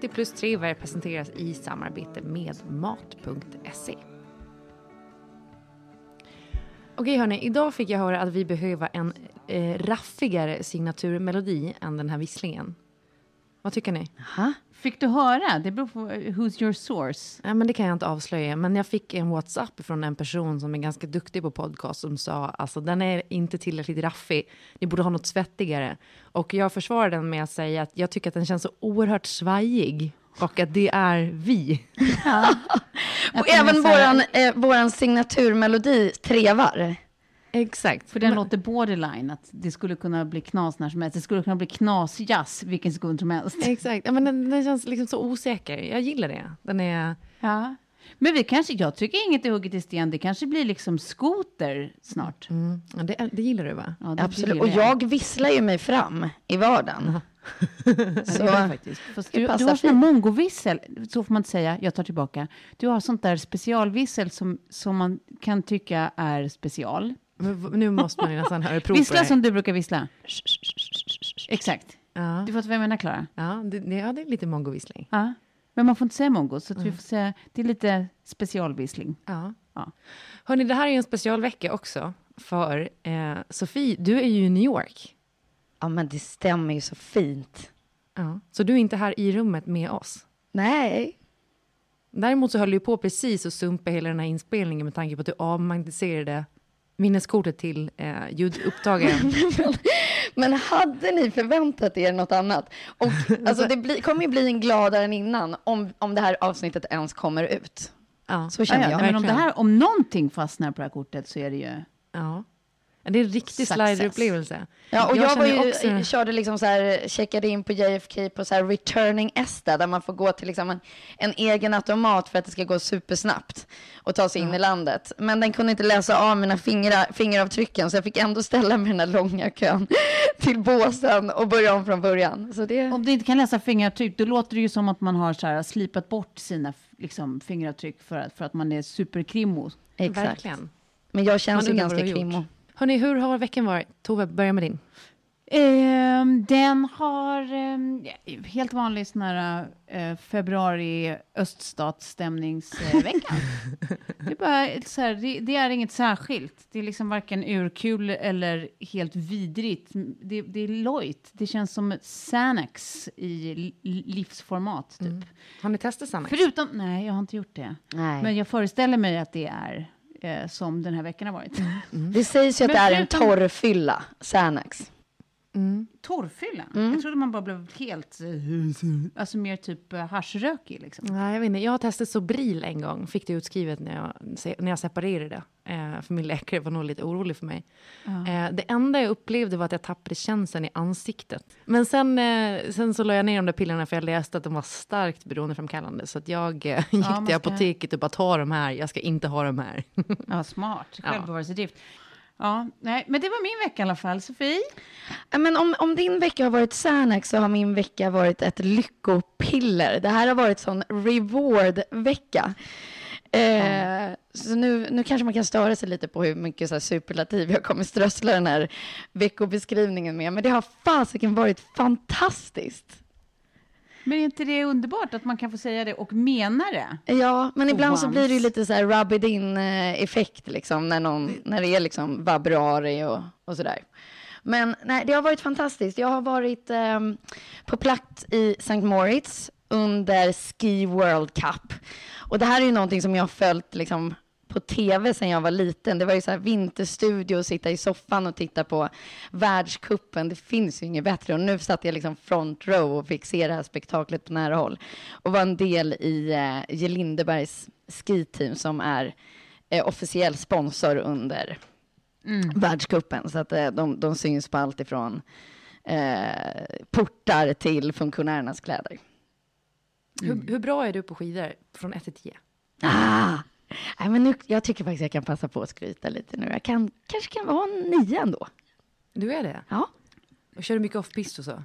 30 plus trevor presenteras i samarbete med Mat.se. Okej hörni, idag fick jag höra att vi behöver en eh, raffigare signaturmelodi än den här visslingen. Vad tycker ni? Ha? Fick du höra? Det beror på who's your source. Ja, men det kan jag inte avslöja, men jag fick en WhatsApp från en person som är ganska duktig på podcast som sa alltså den är inte tillräckligt raffig, ni borde ha något svettigare. Och jag försvarar den med att säga att jag tycker att den känns så oerhört svajig och att det är vi. Och även våran, eh, våran signaturmelodi trevar. Exakt. För den låter borderline, att det skulle kunna bli knas när som helst. Det skulle kunna bli knasjazz vilken sekund som helst. Exakt, ja, men den, den känns liksom så osäker. Jag gillar det. Den är... Ja. Men vi kanske, jag tycker inget är hugget i sten. Det kanske blir liksom skoter snart. Mm. Ja, det, det gillar du va? Ja, det Absolut. Och jag visslar ju mig fram i vardagen. Så, Så faktiskt. Fast du, du har sån mongovissel, så får man inte säga, jag tar tillbaka. Du har sånt där specialvissel som, som man kan tycka är special. Men Nu måste man ju nästan höra prov Vissla som du brukar vissla. Exakt. Ja, Du fattar vad jag menar, Klara? ja, det, ja, det är lite mongovissling. Ja. Men man får inte säga mongo, så att vi får säga, det är lite specialvissling. Ja. Ja. Hörni, det här är ju en specialvecka också. För eh, Sofie, du är ju i New York. Ja, men det stämmer ju så fint. Ja. Så du är inte här i rummet med oss. Nej. Däremot så höll du på precis att sumpa hela den här inspelningen med tanke på att du avmagnetiserade minneskortet till eh, ljudupptagaren. Men hade ni förväntat er något annat? Och, alltså, det blir, kommer ju bli en gladare än innan om, om det här avsnittet ens kommer ut. ja. Så Ja, känner ja, jag. men om, det här, om någonting fastnar på det här kortet så är det ju... ja. Det är en riktig sliderupplevelse. Ja, och jag, var känner ju, också- körde liksom så här, checkade in på JFK på så här returning ESTA, där man får gå till liksom en, en egen automat för att det ska gå supersnabbt och ta sig in i landet. Men den kunde inte läsa av mina fingra, fingeravtrycken, så jag fick ändå ställa mig i den här långa kön till båsen och börja om från början. Så det, Om du inte kan läsa fingeravtryck, då låter det ju som att man har så här, slipat bort sina liksom, fingeravtryck för att, för att man är superkrimmo. exakt. Verkligen. Men jag känns ju ganska krimmo. Hörni, hur har veckan varit? Tove, börja med din. Ehm, den har ja, helt vanlig sån här eh, februari öststatsstämningsvecka. det, är bara, så här, det, det är inget särskilt. Det är liksom varken urkul eller helt vidrigt. Det, det är lojt. Det känns som Xanax i li- livsformat typ. Har ni testat Xanax? Förutom, nej jag har inte gjort det. Nej. Men jag föreställer mig att det är eh, som den här veckan har varit. Det sägs ju att Men det är en torrfylla, Xanax. Torrfyllan? Mm. Jag trodde man bara blev helt... eh, Alltså mer typ eh, haschrökig liksom. Nej, jag vet inte. Jag har testat Sobril en gång. Fick det utskrivet när jag, när jag separerade. Eh, för min läkare var nog lite orolig för mig. Eh, det enda jag upplevde var att jag tappade känseln i ansiktet. Men sen, eh, sen så la jag ner de där pillerna för jag läste att de var starkt beroendeframkallande. Så att jag eh, gick man till apoteket och bara ta de här. Jag ska inte ha de här. Ja, smart. Självbevarelsedrift. Ja, nej, men det var min vecka i alla fall. Sofie? Ja, Men om, om din vecka har varit Xanax så har min vecka varit ett lyckopiller. Det här har varit sån reward-vecka. Eh, så nu, nu kanske man kan störa sig lite på hur mycket så här superlativ jag kommer strössla den här veckobeskrivningen med. Men det har fasiken varit fantastiskt. Men är inte det underbart att man kan få säga det och mena det? Ja, men ibland så blir det ju once. lite så här rub it in eh, effekt liksom när, någon, när det är liksom vabruari och, och sådär. Men nej, det har varit fantastiskt. Jag har varit ehm, på plats i St. Moritz under Ski World Cup. Och det här är ju någonting som jag har följt liksom på tv sedan jag var liten. Det var ju så här vinterstudio, sitta i soffan och titta på världskuppen. Det finns ju inget bättre. Och nu satt jag liksom front row och fick se det här spektaklet på nära håll. Och var en del i eh, Gelindebergs skiteam som är eh, officiell sponsor under världskuppen. Så att eh, de, de syns på allt ifrån eh, portar till funktionärernas kläder. hur, hur bra är du på skidor från 1 till 10? Ah! Nej, men nu, jag tycker faktiskt jag kan passa på att skryta lite nu. Jag kan, kanske kan vara en nia ändå. Du är det? Ja. Och kör du mycket off-pist och så?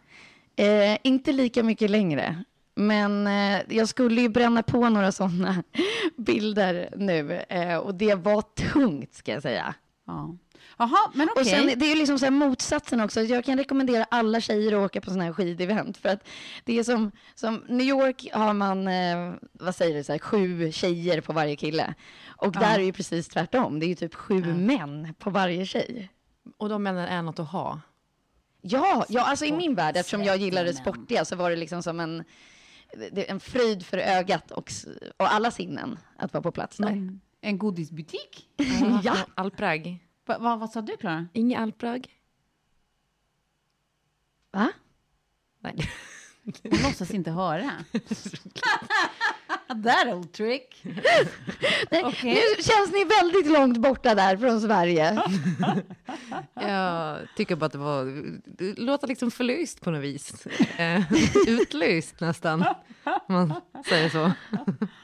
Eh, inte lika mycket längre. Men eh, jag skulle ju bränna på några sådana bilder nu. Eh, och det var tungt, ska jag säga. Ja. Jaha, men. Och sen, det är ju liksom så här motsatsen också. Jag kan rekommendera alla tjejer att åka på sådana här skidevent. För att det är som, som New York har man, eh, vad säger det, så här, sju tjejer på varje kille. Och där är det ju precis tvärtom. Det är ju typ sju män på varje tjej. Och de männen är något att ha? Ja, ja alltså i min värld, eftersom jag gillar det sportiga, så var det liksom som en, en fröjd för ögat och, och alla sinnen att vara på plats där. En, en godisbutik? Ja. Alprag? Va, va, vad sa du, Klara? Inget alprag? Va? Nej. Hon låtsas inte höra. That old trick. Nej, Okej. Nu känns ni väldigt långt borta där från Sverige. Jag tycker bara att det var... Det låter liksom förlöst på något vis. Eh, Utlyst nästan, om man säger så.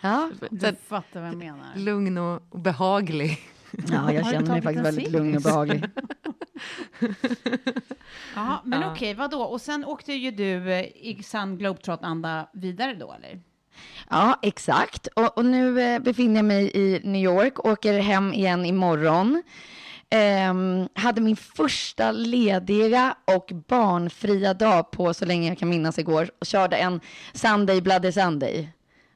Ja, Du fattar vad jag menar. Lugn och behaglig. Ja jag känner mig faktiskt väldigt lugn och behaglig. Ja, men okej, vadå? Och sen åkte ju du eh, i sann globetrot-anda vidare då, eller? Ja, exakt. Och, och nu eh, befinner jag mig i New York, åker hem igen imorgon. Ehm, hade min första lediga och barnfria dag på så länge jag kan minnas igår och körde en Sunday Bloody Sunday.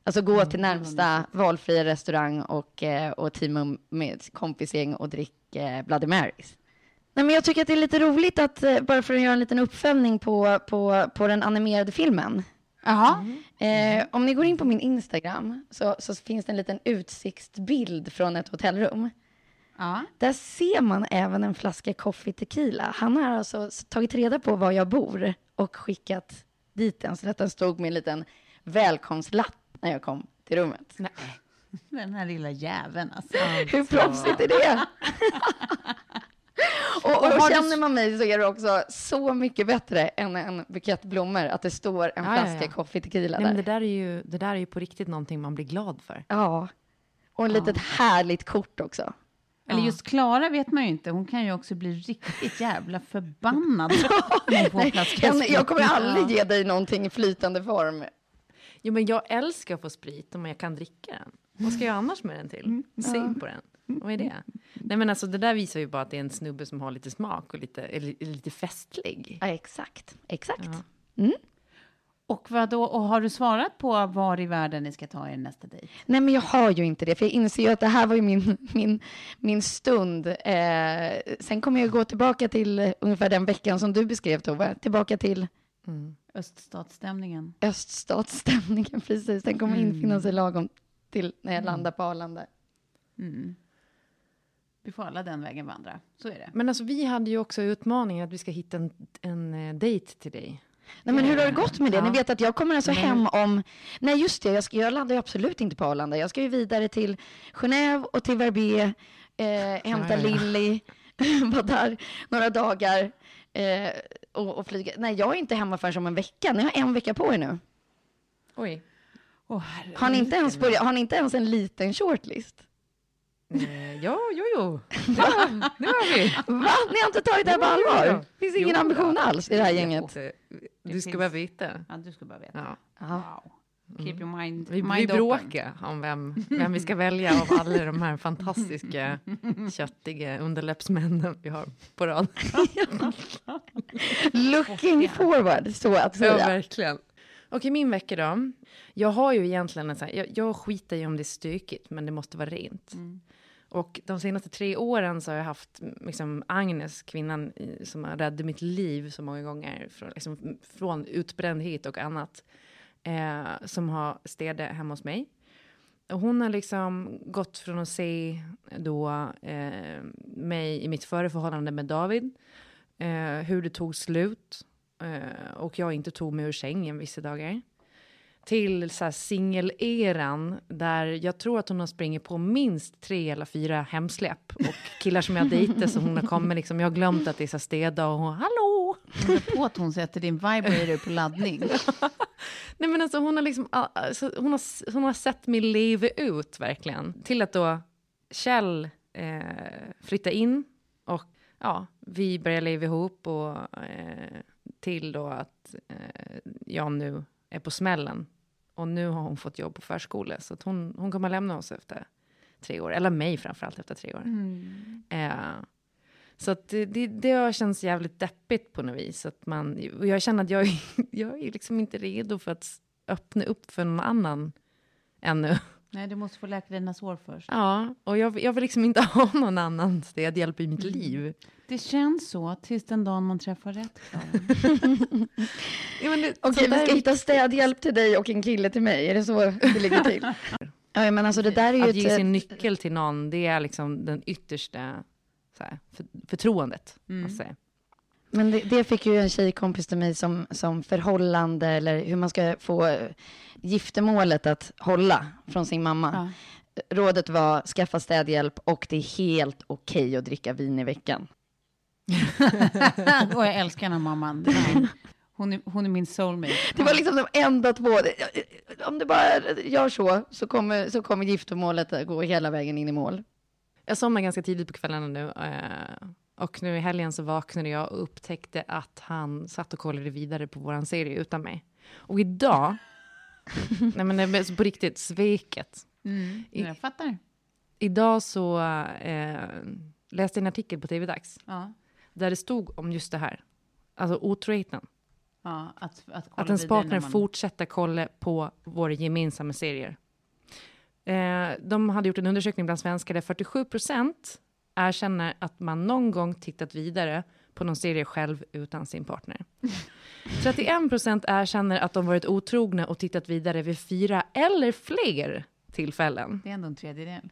Alltså gå till närmsta valfria restaurang och, eh, och teama med kompisgäng och drick eh, Bloody Marys. Nej, men jag tycker att det är lite roligt att, eh, bara för att göra en liten uppföljning på, på, på den animerade filmen, Jaha. Eh, om ni går in på min Instagram så, så finns det en liten utsiktsbild från ett hotellrum. Ja. Där ser man även en flaska coffee tequila. Han har alltså tagit reda på var jag bor och skickat dit den. Så att den stod med en liten välkomstlapp när jag kom till rummet. Nej. Den här lilla jäveln alltså. Hur proffsigt är det? och, och, du- känner man mig så är det också så mycket bättre än en bukett blommor att det står en Ja, ja, flaska ja. coffee tequila Nej, men där. det, där är ju, det där är ju på riktigt någonting man blir glad för. Ja. Och en litet härligt kort också. Eller just Klara vet man ju inte. Hon kan ju också bli riktigt jävla förbannad. flaska Jag, kommer aldrig ge dig någonting i flytande form. Jo, men jag älskar att få sprit om jag kan dricka den. Vad ska jag annars med den till? Sug på den. Vad är det? Nej, men alltså, det där visar ju bara att det är en snubbe som har lite smak och lite, är li- är lite festlig. Ja, exakt. Exakt. Och, vadå, och har du svarat på var i världen ni ska ta er nästa dejt? Nej, men jag har ju inte det, för jag inser ju att det här var ju min, min, min stund. Eh, sen kommer jag gå tillbaka till eh, ungefär den veckan som du beskrev, Tove. Tillbaka till Öststatsstämningen. öststatsstämningen, precis. Den kommer infinna sig lagom till när jag landar på Arlanda. Vi får alla den vägen vandra. Så är det. Men alltså vi hade ju också utmaningen att vi ska hitta en, en eh, dejt till dig. Nej, men hur har det gått med det? Ni Ja. vet att jag kommer alltså hem om... Nej, just det. Jag, ska, jag landar ju absolut inte på Arlanda. Jag ska ju vidare till Genève och till Verbier, eh, hämta Ja, ja, ja. Lilly, vara där några dagar eh, och, och flyga. Nej, jag är inte hemma förrän om en vecka. Ni har en vecka på er nu. Oj. Herregud. Har ni inte ens, börjat, har ni inte ens en liten shortlist? Eh, ja, jo, jo. Ja, det har vi. Va? Ni har inte tagit det här på allvar? Finns ingen Jo, ambition alls i det här gänget? Jätte- Du Det ska finns- bara veta. Ja, du ska bara veta. Ja. Wow. Keep your mind, Vi, vi mind open. bråkar om vem, vem vi ska välja av alla de här fantastiska köttiga underläppsmännen vi har på rad. Looking forward, så att Ja, säga. verkligen. Okej, min vecka då. Jag har ju egentligen en sån här, jag, jag skiter ju om det är stökigt, men det måste vara rent. Och de senaste tre åren så har jag haft liksom, Agnes, kvinnan som har räddat mitt liv så många gånger, från, liksom, från utbrändhet och annat, eh, som har städat hemma hos mig. Och hon har liksom gått från att se då eh, mig i mitt förra förhållande med David, eh, hur det tog slut eh, och jag inte tog mig ur sängen vissa dagar. Till singeleran där jag tror att hon har sprungit på minst tre eller fyra hemsläpp och killar som jag dejtar så hon har kommit liksom, jag har glömt att det är så här städa och hon, hallå! Är på att hon sätter din vibrator på laddning. Nej men alltså hon har liksom, alltså, hon, har, hon har sett mig leva ut verkligen. Till att då Kjell eh, flytta in och ja, vi börjar leva ihop och eh, till då att eh, jag nu är på smällen. Och nu har hon fått jobb på förskola så att hon, hon kommer lämna oss efter tre år. Eller mig framförallt efter tre år. Eh, så att det, det, det har känts jävligt deppigt på något vis. Att man, och jag känner att jag, är- jag är liksom inte redo för att öppna upp för någon annan ännu. Nej, du måste få läka dina sår först. Ja, och jag, jag vill liksom inte ha någon annan städhjälp i mitt liv. Det känns så tills den dagen man träffar rätt. Ja, Okej, sånt vi ska är hitta städhjälp till dig och en kille till mig. Är det så det ligger till? Ja, men alltså det där är ju Att ge ett... sin nyckel till någon, det är liksom den yttersta så här, för, förtroendet. jag säga. Men det, det fick ju en tjejkompis till mig som, som förhållande eller hur man ska få giftermålet att hålla från sin mamma. Rådet var skaffa städhjälp och det är helt okej att dricka vin i veckan. och jag älskar den här mamman. Hon är, hon är min soulmate. Det var liksom de enda två. Om du bara gör så, så kommer, så kommer giftermålet att gå hela vägen in i mål. Jag somnade ganska tidigt på kvällarna nu. Eh, och nu i helgen så vaknade jag och upptäckte att han satt och kollade vidare på våran serie utan mig. Och idag, nej men det är på riktigt, sveket. Mm, jag fattar. Idag så eh, läste jag en artikel på TV-dags Ja. där det stod om just det här. Alltså otroheten. Ja, att, att, Att ens partner man- fortsätter kolla på våra gemensamma serier. Eh, de hade gjort en undersökning bland svenskar där 47 procent erkänner att man någon gång tittat vidare på någon serie själv utan sin partner. 31 procent erkänner att de varit otrogna och tittat vidare vid fyra eller fler tillfällen. Det är ändå en tredjedel.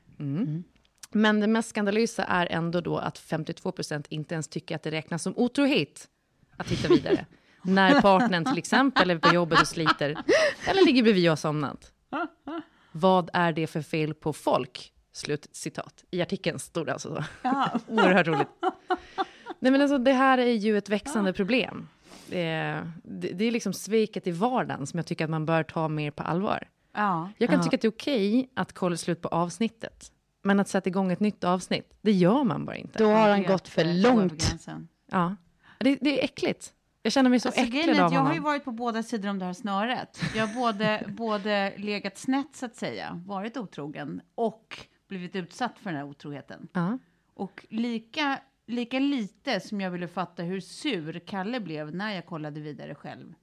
Men det mest skandalösa är ändå då att 52 procent inte ens tycker att det räknas som otrohet att titta vidare. När partnern till exempel är på jobbet och sliter, eller ligger bredvid och har somnat. Vad är det för fel på folk? Slut citat. I artikeln stod det alltså så. Oerhört roligt. Nej men alltså det här är ju ett växande problem. Eh, det, det är liksom sveket i vardagen som jag tycker att man bör ta mer på allvar. Ja. Jag kan tycka att det är okej att kolla slut på avsnittet. Men att sätta igång ett nytt avsnitt, det gör man bara inte. Då har han gått för långt. Ja. Det, det är äckligt. Jag känner mig så Alltså, äcklad av att jag har ju honom. varit på båda sidor om det här snöret. Jag har både, både legat snett, så att säga, varit otrogen och blivit utsatt för den här otroheten. Ja. Och lika, lika lite som jag ville fatta hur sur Kalle blev när jag kollade vidare själv,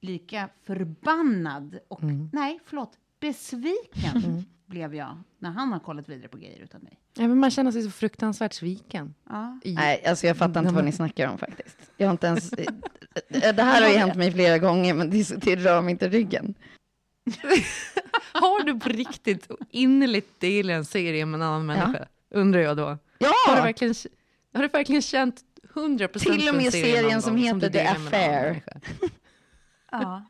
lika förbannad och, nej, förlåt, besviken blev jag när han har kollat vidare på grejer utan mig. Ja, men man känner sig så fruktansvärt sviken. Ja. I, Nej, alltså jag fattar inte vad ni snackar om faktiskt. Jag har inte ens... Det här har ju hänt mig flera gånger, men det, det rör mig inte ryggen. Har du på riktigt innerligt delat en serie med en annan människa? Undrar jag då. Har du Ja, verkligen, har du verkligen känt 100% Till och med serien som heter du The Affair. Ja.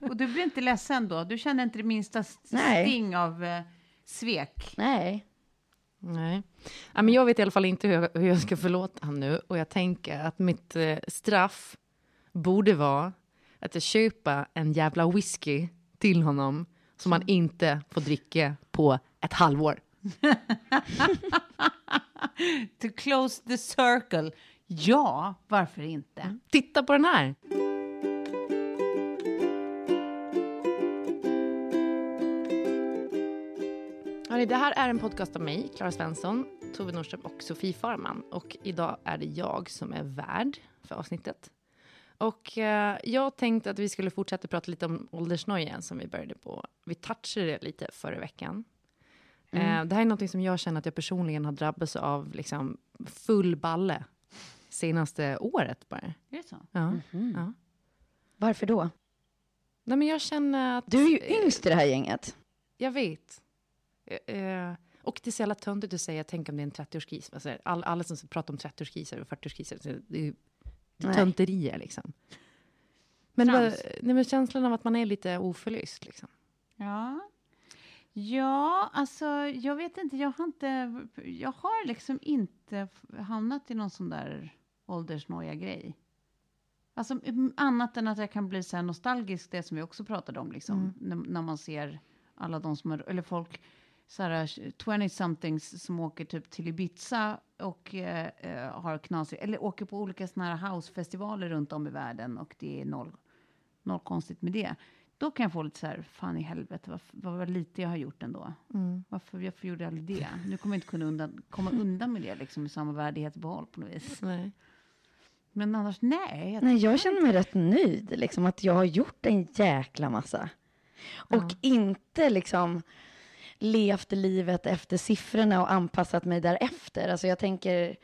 Och du blir inte ledsen då? Du känner inte det minsta st- Nej. sting av eh, svek? nej. Nej. Ja, men jag vet i alla fall inte hur jag, hur jag ska förlåta honom nu. Och jag tänker att mitt eh, straff borde vara att jag köper en jävla whisky till honom som han inte får dricka på ett halvår. To close the circle? Ja, varför inte? Titta på den här! Hörrni, det här är en podcast av mig, Klara Svensson, Tove Nordström och Sofie Farman. Och idag är det jag som är värd för avsnittet. Och eh, jag tänkte att vi skulle fortsätta prata lite om åldersnoja som vi började på. Vi touchade det lite förra veckan. Eh, det här är något som jag känner att jag personligen har drabbats av liksom full balle senaste året bara. Är det så? Ja. Mhm. ja. Varför då? Nej, men jag känner att... Du är ju yngst i det här gänget. Jag vet. Eh, eh, och det är så jävla töntigt att säga, tänk om det är en 30-årskris. Alltså, all, alla som pratar om 30-årskriser och 40-årskriser, så det är det är tönterier liksom. Men, Trams. nej, men känslan av att man är lite oförlyst liksom. Ja. Ja, alltså jag vet inte, jag har inte, jag har liksom inte hamnat i någon sån där åldersnoja-grej. Alltså mm, annat än att jag kan bli så här nostalgisk, det som vi också pratade om, liksom, när, när man ser alla de som är, eller folk, 20-somethings som åker typ till Ibiza och eh, eh, har knasigt, eller åker på olika såna här housefestivaler runt om i världen och det är noll, noll konstigt med det. Då kan jag få lite så här, fan i helvete, vad, vad, vad lite jag har gjort ändå. Varför, varför gjorde jag aldrig det? Nu kommer jag inte kunna undan, komma undan med det liksom, med samma värdighetsbehåll på något vis. Nej. Men annars, nej. Jag, Nej, jag känner mig rätt nöjd, liksom att jag har gjort en jäkla massa. Och inte liksom levt livet efter siffrorna och anpassat mig därefter. Alltså jag tänker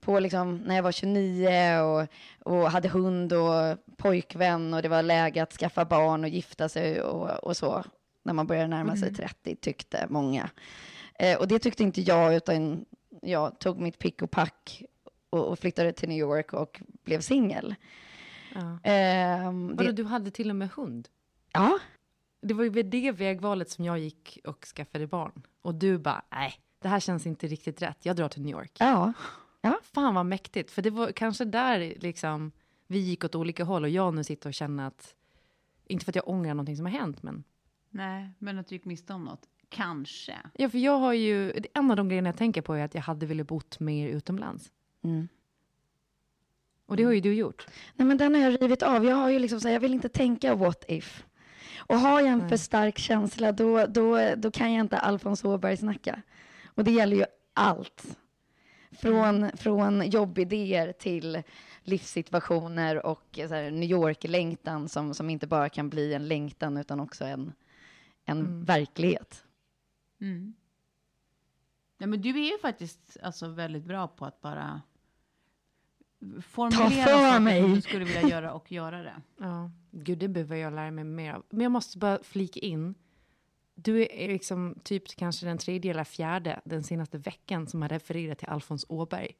på liksom när jag var 29 och, och hade hund och pojkvän och det var läge att skaffa barn och gifta sig och, och så. När man började närma sig 30 tyckte många. Eh, och det tyckte inte jag, utan jag tog mitt pick och pack och, och flyttade till New York och blev singel. Ja. Vadå, det, du hade till och med hund? ja, Det var ju vid det vägvalet som jag gick och skaffade barn. Och du bara, nej, det här känns inte riktigt rätt. Jag drar till New York. ja, Fan vad mäktigt. För det var kanske där liksom vi gick åt olika håll och jag nu sitter och känner att, inte för att jag ångrar någonting som har hänt, men nej, men att du gick miste om något. Kanske. Ja, för jag har ju, en av de grejerna jag tänker på är att jag hade velat bott mer utomlands. Mm. Och det har ju du gjort. Nej, men den har jag rivit av. Jag har ju liksom så här, jag vill inte tänka what if. Och har jag en för stark känsla, då, då, då kan jag inte Alfons Åberg snacka. Och det gäller ju allt. Från, från jobbidéer till livssituationer och här, New York-längtan som, som inte bara kan bli en längtan utan också en, en verklighet. Mm. Nej, men du är ju faktiskt alltså, väldigt bra på att bara formulera för saker mig. du skulle vilja göra och göra det. Ja, gud det behöver jag lära mig mer av. Men jag måste bara flika in. Du är liksom typ kanske den tredje eller fjärde den senaste veckan som har refererat till Alfons Åberg.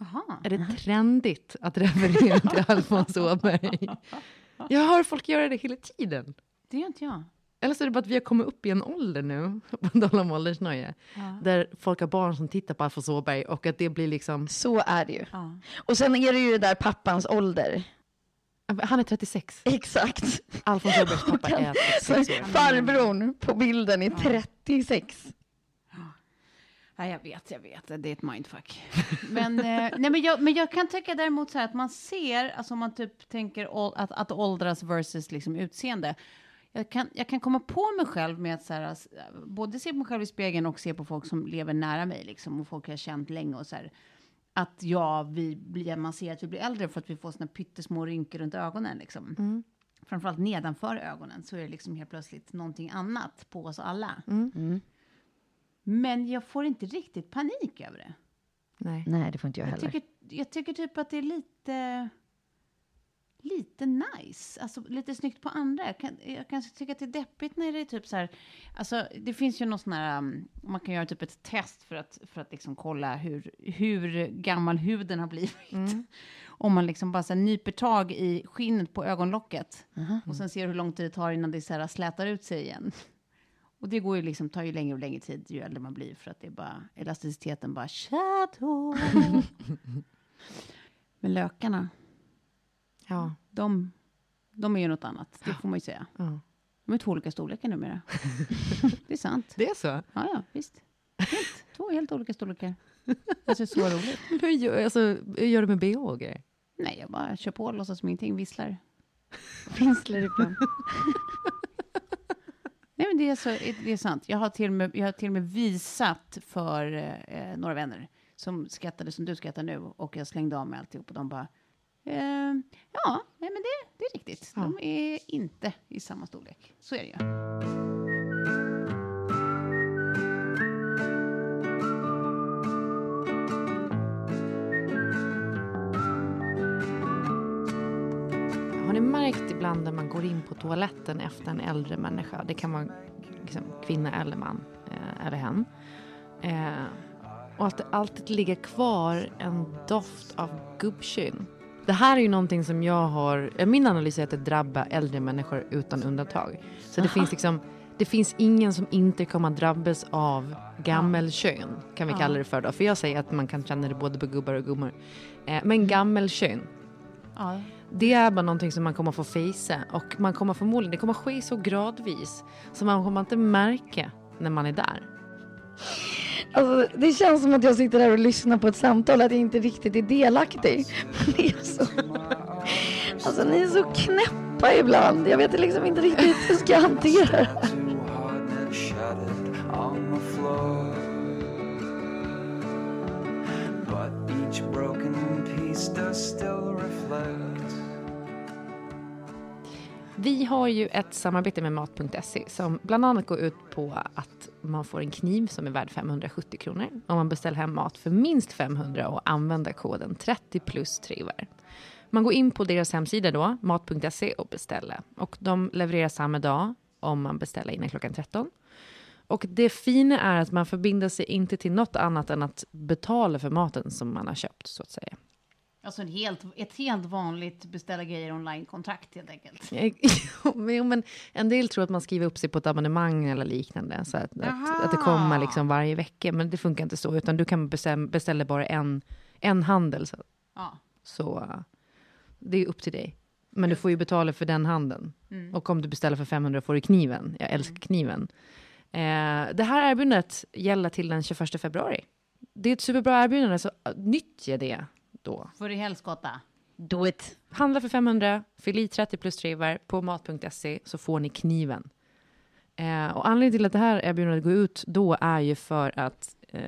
Aha. Är det trendigt att referera till Alfons Åberg? Jag hör folk göra det hela tiden. Det gör inte jag. Eller så är det bara att vi har kommit upp i en ålder nu, på tal om åldersnöje, där folk har barn som tittar på Alfons Åberg och att det blir liksom... Så är det ju. Ja. Och sen är det ju det där pappans ålder. Han är 36. Exakt. Alfons Åbergs pappa den- är Så 36 år. farbrorn på bilden är 36. Nej, jag vet, jag vet. Det är ett mindfuck. men, eh, nej, men, jag, men jag kan tycka däremot så här att man ser, alltså om man typ tänker att, att åldras versus liksom utseende. Jag kan, jag kan komma på mig själv med att så här, s- både se på mig själv i spegeln och se på folk som lever nära mig liksom, och folk jag har känt länge och så här. Att ja, vi blir, man ser att vi blir äldre för att vi får såna pyttesmå rynkor runt ögonen liksom. Framförallt nedanför ögonen så är det liksom helt plötsligt någonting annat på oss alla. Men jag får inte riktigt panik över det. Nej. Nej, det får inte jag Jag heller. tycker, jag tycker typ att det är lite... Lite nice. Alltså lite snyggt på andra. Jag kan, jag kan tycka att det är deppigt när det är typ så här. Alltså det finns ju någon sån här, um, man kan göra typ ett test för att, för att liksom kolla hur, hur gammal huden har blivit. Om man liksom bara så här, nyper tag i skinnet på ögonlocket. Och sen ser hur lång tid det tar innan det så här, slätar ut sig igen. Och det går ju liksom, tar ju längre och längre tid ju äldre man blir. För att det är bara, elasticiteten bara, shadow. Men lökarna, Ja. de, de är ju något annat. Det får man ju säga. ja. De är två olika storlekar numera. det är sant. Det är så? Ja, ja, visst. Helt, två helt olika storlekar. Alltså, det är så roligt. Hur gör, alltså, hur gör du med bh och grejer? Nej, jag bara kör på och låtsas som ingenting, visslar. Visslar ibland. Nej, men det är, så, det är sant. Jag har till och med, jag har till och med visat för eh, några vänner som skrattade som du skrattar nu och jag slängde av mig alltihop och de bara eh, ja, nej, men det, det är riktigt. De är inte i samma storlek. Så är det ju. Har ni märkt ibland när man går in på toaletten efter en äldre människa, det kan vara liksom, kvinna eller man, eh, eller hen, eh, och att det alltid ligger kvar en doft av gubbkyn. Det här är ju någonting som jag har, min analys är att det drabbar äldre människor utan undantag. Så det finns liksom, det finns ingen som inte kommer att drabbas av gammelkön, kan vi kalla det för då. För jag säger att man kan känna det både på gubbar och gummor. Eh, men gammelkön, Ja. det är bara någonting som man kommer få fejsa och man kommer förmodligen, det kommer ske så gradvis så man kommer inte märka när man är där. Alltså, det känns som att jag sitter här och lyssnar på ett samtal, att jag inte riktigt är delaktig. Det är så... Alltså ni är så knäppa ibland. Jag vet liksom inte riktigt hur jag ska hantera det. här. But each broken piece does still reflect. Vi har ju ett samarbete med Mat.se som bland annat går ut på att man får en kniv som är värd 570 kronor om man beställer hem mat för minst 500 och använder koden 30 plus trivar. Man går in på deras hemsida då, mat.se och beställer. Och de levererar samma dag om man beställer innan klockan 13. Och det fina är att man förbinder sig inte till något annat än att betala för maten som man har köpt så att säga. Alltså en helt, ett helt vanligt beställa grejer online-kontrakt helt enkelt. Jo, men- en del tror att man skriver upp sig på ett abonnemang eller liknande. Så att, att, att det kommer liksom varje vecka. Men det funkar inte så. Utan du kan bestäm, beställa bara en, en handel. Så, Ja. så det är upp till dig. Men du får ju betala för den handeln. Och om du beställer för 500 får du kniven. Jag älskar kniven. Eh, det här erbjudandet gäller till den 21 februari. Det är ett superbra erbjudande, så nyttja det då. För i helskotta. Do it. Handla för 500, fyll i 30 plus trivar på mat.se så får ni kniven. Eh, och anledningen till att det här erbjudandet går ut då är ju för att eh,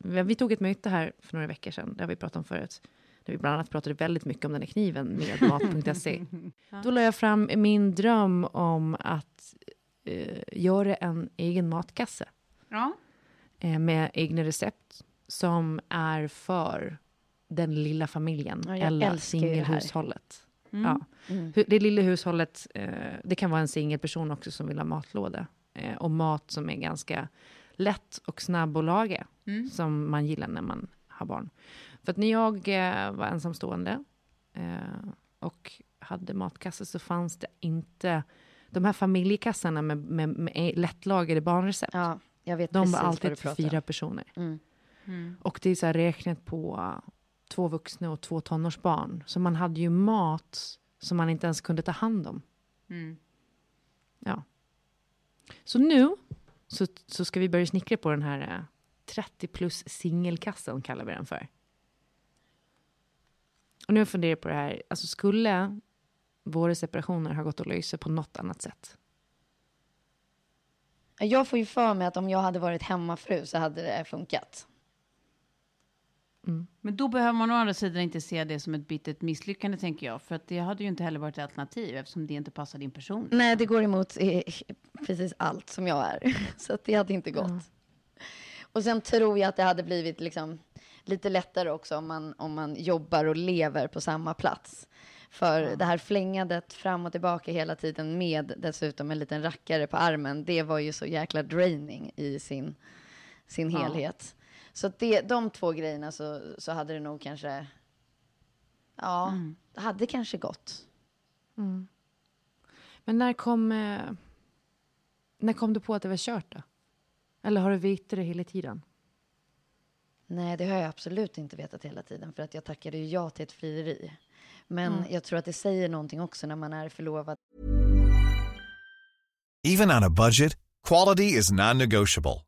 vi, vi tog ett möte här för några veckor sedan, det har vi pratat om förut, där vi bland annat pratade väldigt mycket om den här kniven med mat.se. Då la jag fram min dröm om att eh, göra en egen matkasse Ja. eh, med egna recept som är för den lilla familjen Ja, eller singelhushållet. Ja. Hu- Det lilla hushållet, eh, det kan vara en singelperson också som vill ha matlåda. Eh, och mat som är ganska lätt och snabb att laga. Som man gillar när man har barn. För att när jag eh, var ensamstående och hade matkasse så fanns det inte de här familjekassarna med, med, med lättlagade barnrecept. Ja, jag vet De var alltid för fyra personer. Mm. Och det är så här räknat på två vuxna och två tonårsbarn. Så man hade ju mat som man inte ens kunde ta hand om. Ja. Så nu så, så ska vi börja snickra på den här uh, 30 plus singelkassan kallar vi den för. Och nu funderar jag på det här, alltså skulle våra separationer ha gått att lösa på något annat sätt? Jag får ju för mig att om jag hade varit hemmafru så hade det funkat. Men då behöver man å andra sidan inte se det som ett bittert misslyckande, tänker jag. För att det hade ju inte heller varit ett alternativ, eftersom det inte passar din person. Nej, det går emot eh, precis allt som jag är. Så att det hade inte gått. Och sen tror jag att det hade blivit liksom lite lättare också om man, om man jobbar och lever på samma plats. För det här flängandet fram och tillbaka hela tiden med dessutom en liten rackare på armen, det var ju så jäkla draining i sin, sin helhet. Så det, de två grejerna så, så hade det nog kanske, ja, det hade kanske gått. Men när kom, eh, när kom du på att det var kört då? Eller har du vetat det hela tiden? Nej, det har jag absolut inte vetat hela tiden för att jag tackade ju ja till ett frieri. Men jag tror att det säger någonting också när man är förlovad Even on a budget, quality is non-negotiable.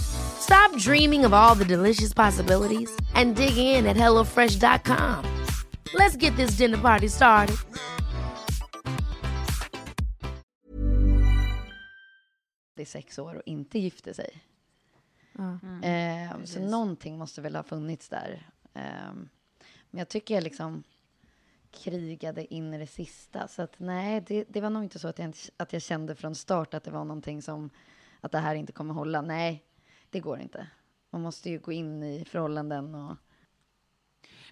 Stop dreaming of all the delicious possibilities and dig in at HelloFresh.com. Let's get this dinner party started. i sex år och inte gifte sig. Eh, så någonting måste väl ha funnits där. Eh, men jag tycker jag liksom krigade in i det sista. Så att nej, det, det var nog inte så att jag, att jag kände från start att det var någonting som att det här inte kommer hålla. Nej, det går inte. Man måste ju gå in i förhållanden och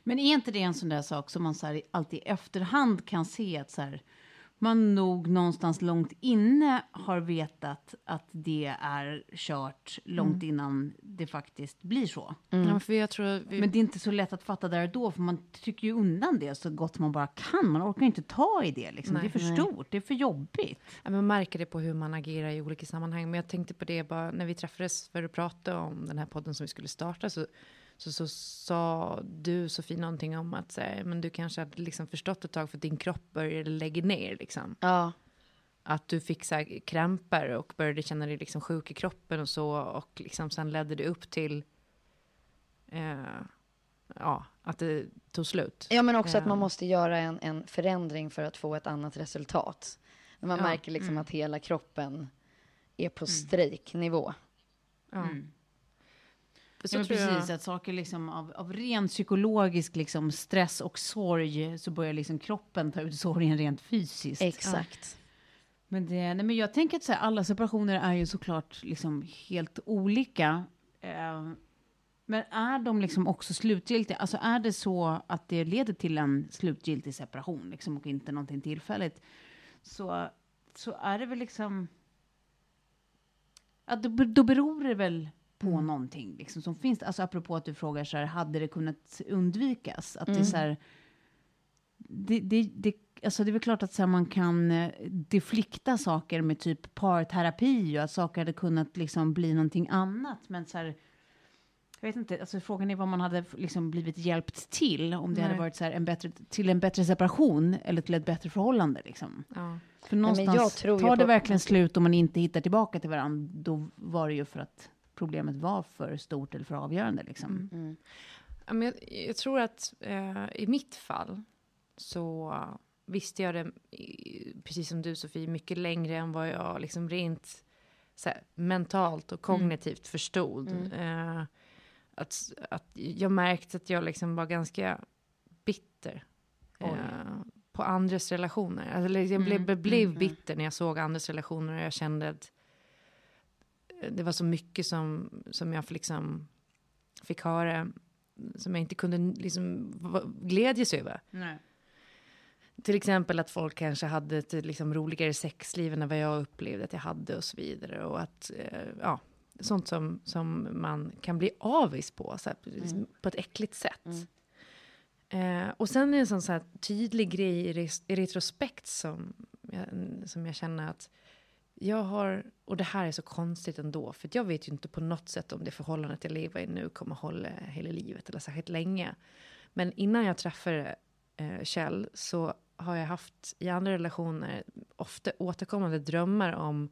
Men är inte det en sån där sak som man så här, alltid i efterhand kan se att så här, man nog någonstans långt inne har vetat att det är kört långt innan det faktiskt blir så. Ja, för jag tror vi, Men det är inte så lätt att fatta där och då, för man trycker ju undan det så gott man bara kan. Man orkar inte ta i det, liksom. det är för stort, det är för jobbigt. Ja, man märker det på hur man agerar i olika sammanhang. Men jag tänkte på det bara när vi träffades för att prata om den här podden som vi skulle starta. Så, så, så sa du Sofie någonting om att så här, men du kanske hade liksom förstått ett tag för att din kropp började lägga ner. Liksom. ja, Att du fick så här, krämpor och började känna dig liksom sjuk i kroppen och så. Och liksom sen ledde det upp till eh, ja, att det tog slut. Ja, men också att man Ja. måste göra en, en förändring för att få ett annat resultat. När man Ja, Mm. märker liksom att hela kroppen är på strejknivå. Ja. Ja, Så men tror jag- precis, att saker liksom av, av ren psykologisk liksom stress och sorg så börjar liksom kroppen ta ut sorgen rent fysiskt. Exakt. Men, det, nej, men jag tänker att så här, alla separationer är ju såklart liksom helt olika. Eh, men är de liksom också slutgiltiga? Alltså är det så att det leder till en slutgiltig separation liksom, och inte någonting tillfälligt, så, så är det väl liksom... Ja, då, då beror det väl på någonting liksom, som finns. Alltså apropå att du frågar så här, hade det kunnat undvikas? Att det är så här, det, det, det, alltså det är väl klart att så här, man kan eh, deflikta saker med typ parterapi och att saker hade kunnat liksom bli någonting annat. Men så här, jag vet inte, alltså frågan är vad man hade liksom blivit hjälpt till om det hade Nej. varit så här en bättre, till en bättre separation eller till ett bättre förhållande. Liksom. Ja. För någonstans, ju tar det verkligen slut om man inte hittar tillbaka till varandra, då var det ju för att problemet var för stort eller för avgörande. Liksom. Ja, men jag, jag tror att eh, i mitt fall så visste jag det, precis som du Sofie, mycket längre än vad jag liksom rent så här, mentalt och kognitivt förstod. Eh, att, att jag märkte att jag liksom var ganska bitter eh, på andras relationer. Alltså, liksom, jag blev, blev bitter när jag såg andras relationer och jag kände att det var så mycket som, som jag liksom fick höra som jag inte kunde liksom glädjas över. Nej. Till exempel att folk kanske hade ett liksom, roligare sexliv än vad jag upplevde att jag hade och så vidare. Och att, eh, ja, sånt som, som man kan bli avis på, så här, liksom, på ett äckligt sätt. Eh, och sen är det en sån så här tydlig grej i retrospekt som jag, som jag känner att jag har, och det här är så konstigt ändå, för jag vet ju inte på något sätt om det förhållandet jag lever i nu kommer hålla hela livet eller särskilt länge. Men innan jag träffade eh, Kjell så har jag haft i andra relationer ofta återkommande drömmar om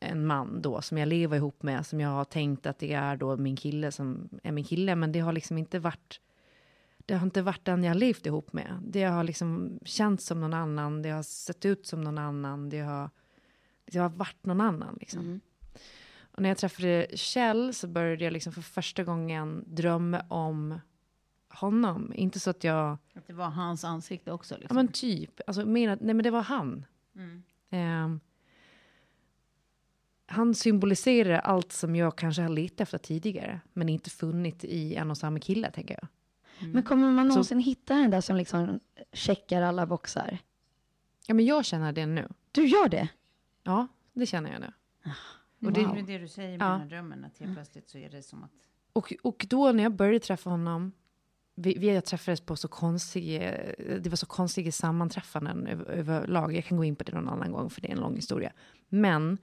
en man då som jag lever ihop med, som jag har tänkt att det är då min kille som är min kille, men det har liksom inte varit det har inte varit den jag levt ihop med. Det har liksom känts som någon annan, det har sett ut som någon annan, det har, det har varit någon annan. Liksom. Och när jag träffade Kjell så började jag liksom för första gången drömma om honom. Inte så att jag... Att det var hans ansikte också. Ja Liksom. men typ. Alltså, mer att, nej men det var han. Ehm, han symboliserar allt som jag kanske har letat efter tidigare. Men inte funnit i en och samma kille, tänker jag. Men kommer man någonsin hitta den där som liksom checkar alla boxar? Ja men jag känner det nu. Du gör det? Ja, det känner jag nu. Och det är det du säger med Ja. den här drömmen, att helt plötsligt så är det som att... Och, och då när jag började träffa honom, vi, vi träffades på så konstiga, det var så konstiga sammanträffanden över, överlag. Jag kan gå in på det någon annan gång för det är en lång historia. Men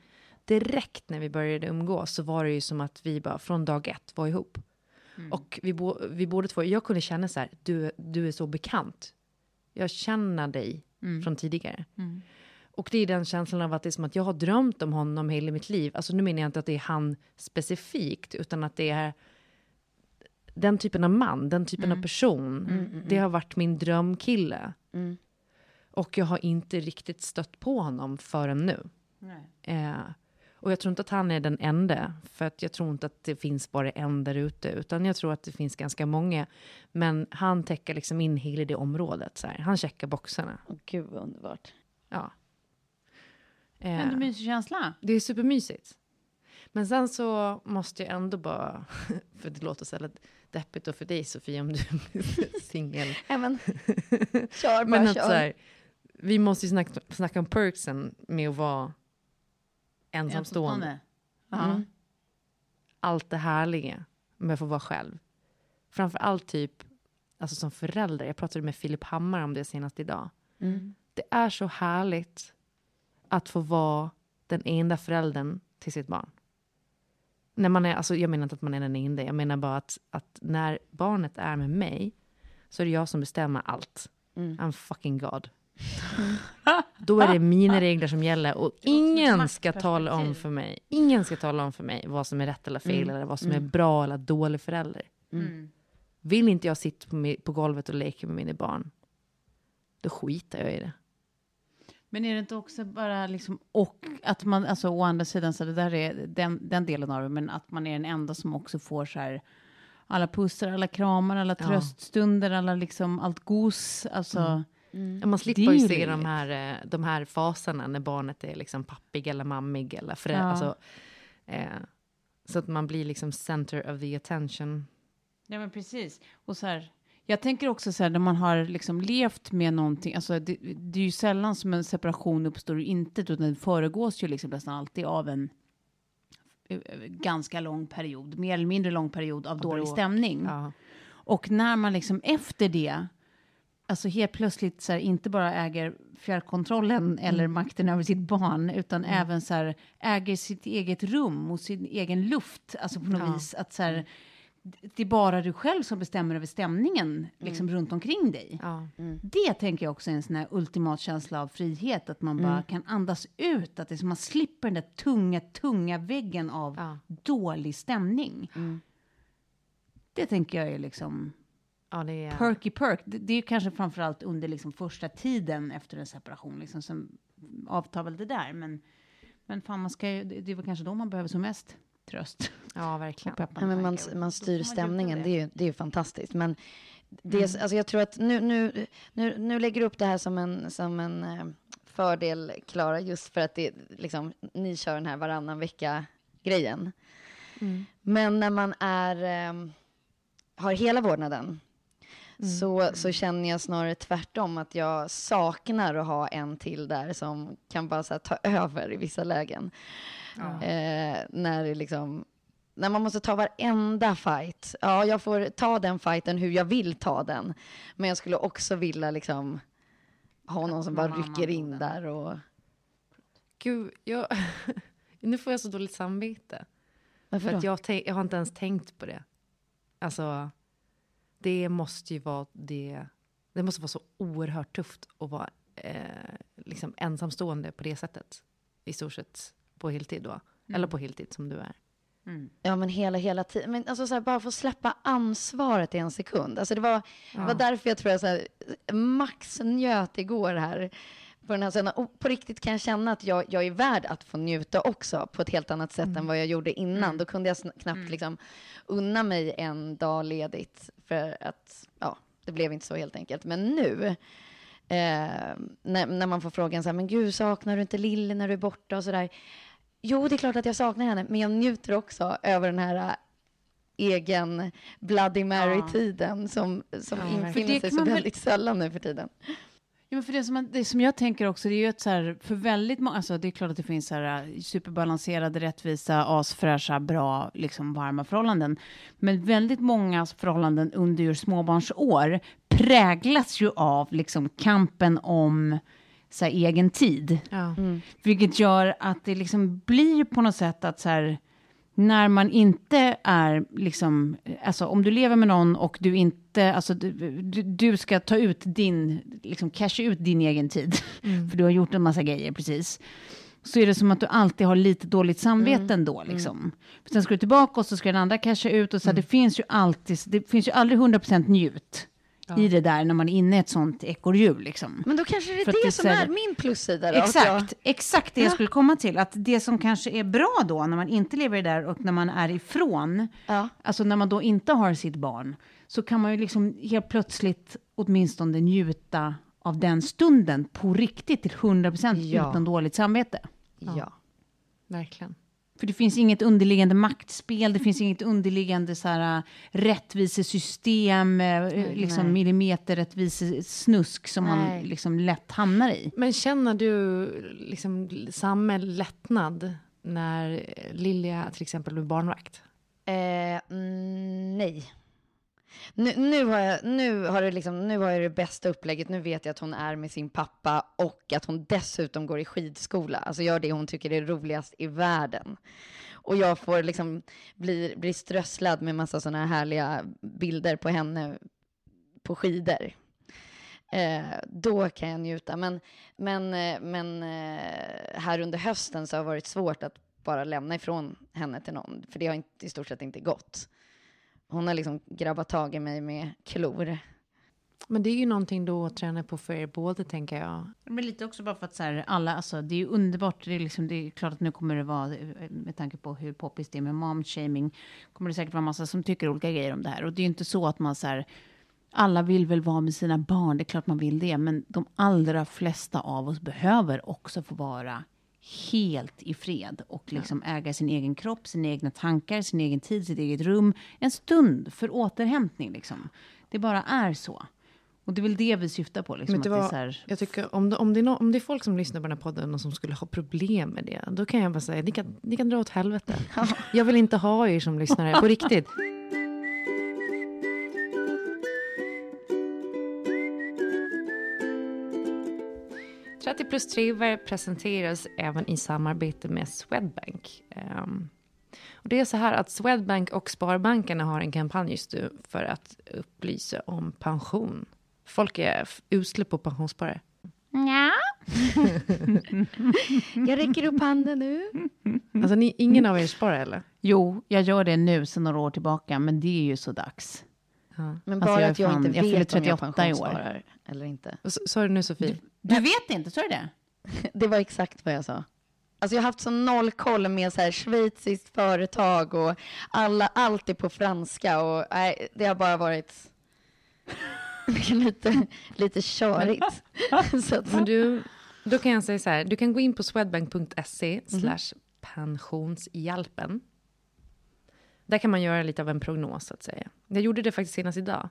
direkt när vi började umgås så var det ju som att vi bara från dag ett var ihop. Och vi, bo, vi båda två, jag kunde känna så här, du, du är så bekant. Jag känner dig från tidigare. Och det är den känslan av att det är som att jag har drömt om honom hela mitt liv. Alltså nu menar jag inte att det är han specifikt, utan att det är den typen av man, den typen av person. Det har varit min drömkille. Och jag har inte riktigt stött på honom förrän nu. Eh, och jag tror inte att han är den enda, för att jag tror inte att det finns bara en där ute, utan jag tror att det finns ganska många. Men han täcker liksom in hela det området. Så här. Han checkar boxarna. Gud vad underbart. Ja. Eh, mysig känsla. det är supermysigt. Men sen så måste jag ändå bara, för det låter så här deppigt då för dig Sofia om du är singel. Ja, men, kör bara, Men att kör. så här, vi måste ju snacka, snacka om perksen med att vara ensamstående. Ja. Allt det härliga med att få vara själv. Framför allt typ, alltså som förälder. Jag pratade med Filip Hammar om det senast idag. Det är så härligt att få vara den enda föräldern till sitt barn. När man är, alltså jag menar inte att man är den enda, jag menar bara att, att när barnet är med mig så är det jag som bestämmer allt. I'm fucking God. Då är det mina regler som gäller och ingen ska tala om för mig, ingen ska tala om för mig vad som är rätt eller fel eller vad som är bra eller dålig förälder. Vill inte jag sitta på, på golvet och leka med mina barn, då skiter jag i det. Men är det inte också bara liksom, och att man, alltså å andra sidan, så det där är den, den delen av det, men att man är den enda som också får så här, alla pussar, alla kramar, alla Ja. tröststunder, alla liksom, allt gos, alltså. Ja, Man slipper ju se de här, eh, de här faserna när barnet är liksom pappig eller mammig eller förälder. Ja. Alltså, eh, så att man blir liksom center of the attention. Ja, men precis. Och så här, jag tänker också så här, när man har liksom levt med någonting, alltså det, det är ju sällan som en separation uppstår ur intet, utan den föregås ju liksom nästan alltid av en eh, ganska lång period, mer eller mindre lång period av dålig bråk. stämning. Ja. Och när man liksom efter det, alltså helt plötsligt så här, inte bara äger fjärrkontrollen eller makten över sitt barn, utan även så här, äger sitt eget rum och sin egen luft, alltså på något Ja. vis att så här, det är bara du själv som bestämmer över stämningen liksom runt omkring dig. Ja. Det tänker jag också är en sån här ultimat känsla av frihet, att man bara kan andas ut, att det är som man slipper den där tunga, tunga väggen av Ja. dålig stämning. Det tänker jag är liksom Ja, det är... perky perk. Det, det är ju kanske framförallt under liksom första tiden efter en separation, liksom, som avtar väl det där. Men, men fan, man ska ju, det, det är väl kanske då man behöver som mest tröst. Ja, verkligen. Ja, men man, man styr stämningen, det är ju, det är ju fantastiskt. Men det är, alltså jag tror att nu, nu, nu, nu lägger du upp det här som en, som en eh, fördel, Klara, just för att det, liksom, ni kör den här varannan vecka-grejen. Men när man är, eh, har hela vårdnaden Mm. så, så känner jag snarare tvärtom att jag saknar att ha en till där som kan bara så här, ta över i vissa lägen. Eh, när det liksom när man måste ta varenda fight. Ja, jag får ta den fighten hur jag vill ta den. Men jag skulle också vilja liksom ha någon som bara rycker in där och... Gud, jag, nu får jag så dåligt samvete. Varför För att jag, jag har inte ens tänkt på det. Alltså, det måste ju vara det. Det måste vara så oerhört tufft att vara eh, liksom ensamstående på det sättet. I stort sett på heltid då. Eller på heltid som du är. Ja, men hela, hela tiden. Men alltså så här, bara få släppa ansvaret i en sekund. Alltså det var, det var därför jag tror jag så här, max njöt igår här på den här scenen. Och på riktigt kan jag känna att jag, jag är värd att få njuta också på ett helt annat sätt än vad jag gjorde innan. Då kunde jag knappt liksom unna mig en dag ledigt för att, ja, det blev inte så helt enkelt. Men nu, eh, när, när man får frågan så här, men gud, saknar du inte Lille när du är borta och så där? Jo, det är klart att jag saknar henne, men jag njuter också över den här äh, egen Bloody Mary-tiden som, som Ja, infinner sig så väldigt sällan nu för tiden. Ja, men för det, som, man- det som jag tänker också, det är ju att så här, för väldigt många, alltså det är klart att det finns så här äh, superbalanserade, rättvisa, asfräscha, bra, liksom varma förhållanden. Men väldigt många förhållanden under just småbarnsår präglas ju av liksom kampen om så här, egen tid. Ja. Vilket gör att det liksom blir på något sätt att så här, när man inte är liksom, alltså om du lever med någon och du inte, alltså du, du, du ska ta ut din, liksom casha ut din egen tid, för du har gjort en massa grejer precis. Så är det som att du alltid har lite dåligt samvete ändå liksom. För sen ska du tillbaka och så ska den andra casha ut och så här, det finns ju alltid, det finns ju aldrig 100% njut i det där när man är inne i ett sånt ekorrhjul liksom. Men då kanske det är För det det som är min plussida. Då, Exakt, exakt det jag skulle komma till. Att det som kanske är bra då, när man inte lever i det där och när man är ifrån, Ja. alltså när man då inte har sitt barn, så kan man ju liksom helt plötsligt åtminstone njuta av den stunden på riktigt till 100% Ja. utan dåligt samvete. Ja. Verkligen. För det finns inget underliggande maktspel, det finns inget underliggande så här, äh, rättvisesystem, äh, liksom millimeterrättvisesnusk som man Nej. liksom lätt hamnar i. Men känner du liksom samma lättnad när Lilja till exempel blir barnvakt? Eh, mm, nej. Nu, nu, har jag, nu, har det liksom, nu har jag det bästa upplägget. Nu vet jag att hon är med sin pappa och att hon dessutom går i skidskola. Alltså gör det hon tycker är roligast i världen. Och jag får liksom bli, bli strösslad med massa sådana här härliga bilder på henne på skidor. Eh, då kan jag njuta. Men, men, eh, men eh, här under hösten så har det varit svårt att bara lämna ifrån henne till någon. För det har inte, i stort sett inte gått. Hon har liksom grabbat tag i mig med klor. Men det är ju någonting då att träna på för er båda, tänker jag. Men lite också bara för att så här, alla, alltså det är ju underbart, det är, liksom, det är klart att nu kommer det vara, eh, med tanke på hur poppis det är med mom-shaming, kommer det säkert vara massa som tycker olika grejer om det här. Och det är ju inte så att man så här, alla vill väl vara med sina barn, det är klart man vill det, men de allra flesta av oss behöver också få vara helt i fred och liksom äga sin egen kropp, sina egna tankar, sin egen tid, sitt eget rum. En stund för återhämtning liksom. Det bara är så. Och det är väl det vi syftar på. Liksom, det att det är var, här, jag tycker om det, om, det är no, om det är folk som lyssnar på den här podden och som skulle ha problem med det, då kan jag bara säga, ni kan, ni kan dra åt helvete. Jag vill inte ha er som lyssnare, på riktigt. ”30 plus triver presenteras även i samarbete med Swedbank. Ehm, och det är så här att Swedbank och Sparbankerna har en kampanj just nu för att upplysa om pension. Folk är usla på pensionssparare. ja. Jag räcker upp handen nu. Alltså ni, ingen av er sparar eller? Jo, jag gör det nu sedan några år tillbaka, men det är ju så dags. Ja. Men Alltså, bara jag är att jag fan- inte jag vet om jag 38 i år. pensionssparar eller inte. Sa du nu Sofie? Du vet inte, så är det? Det var exakt vad jag sa. Alltså jag har haft så noll koll med så här schweiziskt företag och alla, allt är på franska och nej, det har bara varit lite, lite körigt. så att, Men du, då kan jag säga så här, du kan gå in på swedbank.se slash pensionshjälpen. Där kan man göra lite av en prognos så att säga. Jag gjorde det faktiskt senast idag.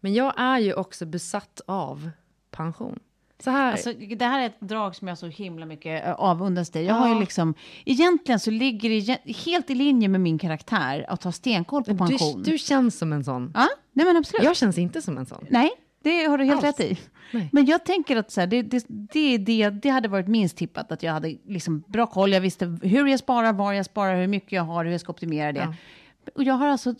Men jag är ju också besatt av pension. Så här, Alltså, det här är ett drag som jag så himla mycket eh, avundas dig. Jag har ju liksom, egentligen så ligger det helt i linje med min karaktär att ha stenkoll på du, pension. du känns som en sån. ja, nej men absolut. Jag känns inte som en sån. Nej, det har du helt Alls. rätt i. Nej. Men jag tänker att så här, det, det, det, det, det hade varit minst tippat att jag hade liksom bra koll. Jag visste hur jag sparar, var jag sparar, hur mycket jag har, hur jag ska optimera det. Ja. Och jag har alltså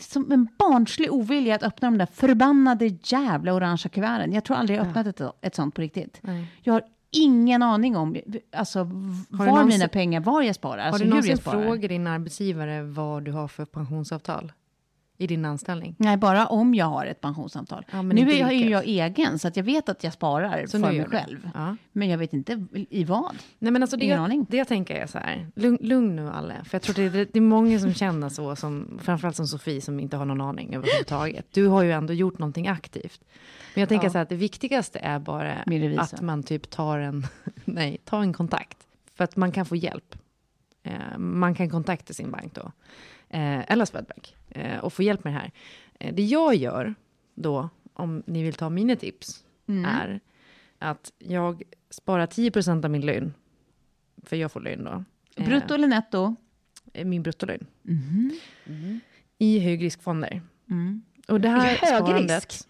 som en barnslig ovilja att öppna de där förbannade jävla orangea kuverten. Jag tror aldrig jag öppnat ett, ett sånt på riktigt. Nej. Jag har ingen aning om alltså, var någonsin- mina pengar, var jag sparar, Har alltså du någonsin frågat din arbetsgivare vad du har för pensionsavtal i din anställning? Nej, bara om jag har ett pensionsavtal. Ja, nu är jag, är ju jag egen, så att jag vet att jag sparar Så för mig själv. Ja. Men jag vet inte i vad. Nej, men alltså det, Ingen aning. det jag tänker är så här, lugn, lugn nu alla. För jag tror det, det, det är många som känner så, som, framförallt som Sofie, som inte har någon aning överhuvudtaget. Du har ju ändå gjort någonting aktivt. Men jag tänker Ja. så här att det viktigaste är bara att man typ tar en, nej, tar en kontakt. För att man kan få hjälp. Eh, man kan kontakta sin bank då. Eh, eller Swedbank. Eh, och få hjälp med det här. Eh, det jag gör då, om ni vill ta mina tips, Mm. är att jag sparar 10% av min lön. För jag får lön då. Eh, Brutto eller netto? min bruttolön. Mhm. I högriskfonder. Mm. Och det här Högrisk? sparandet.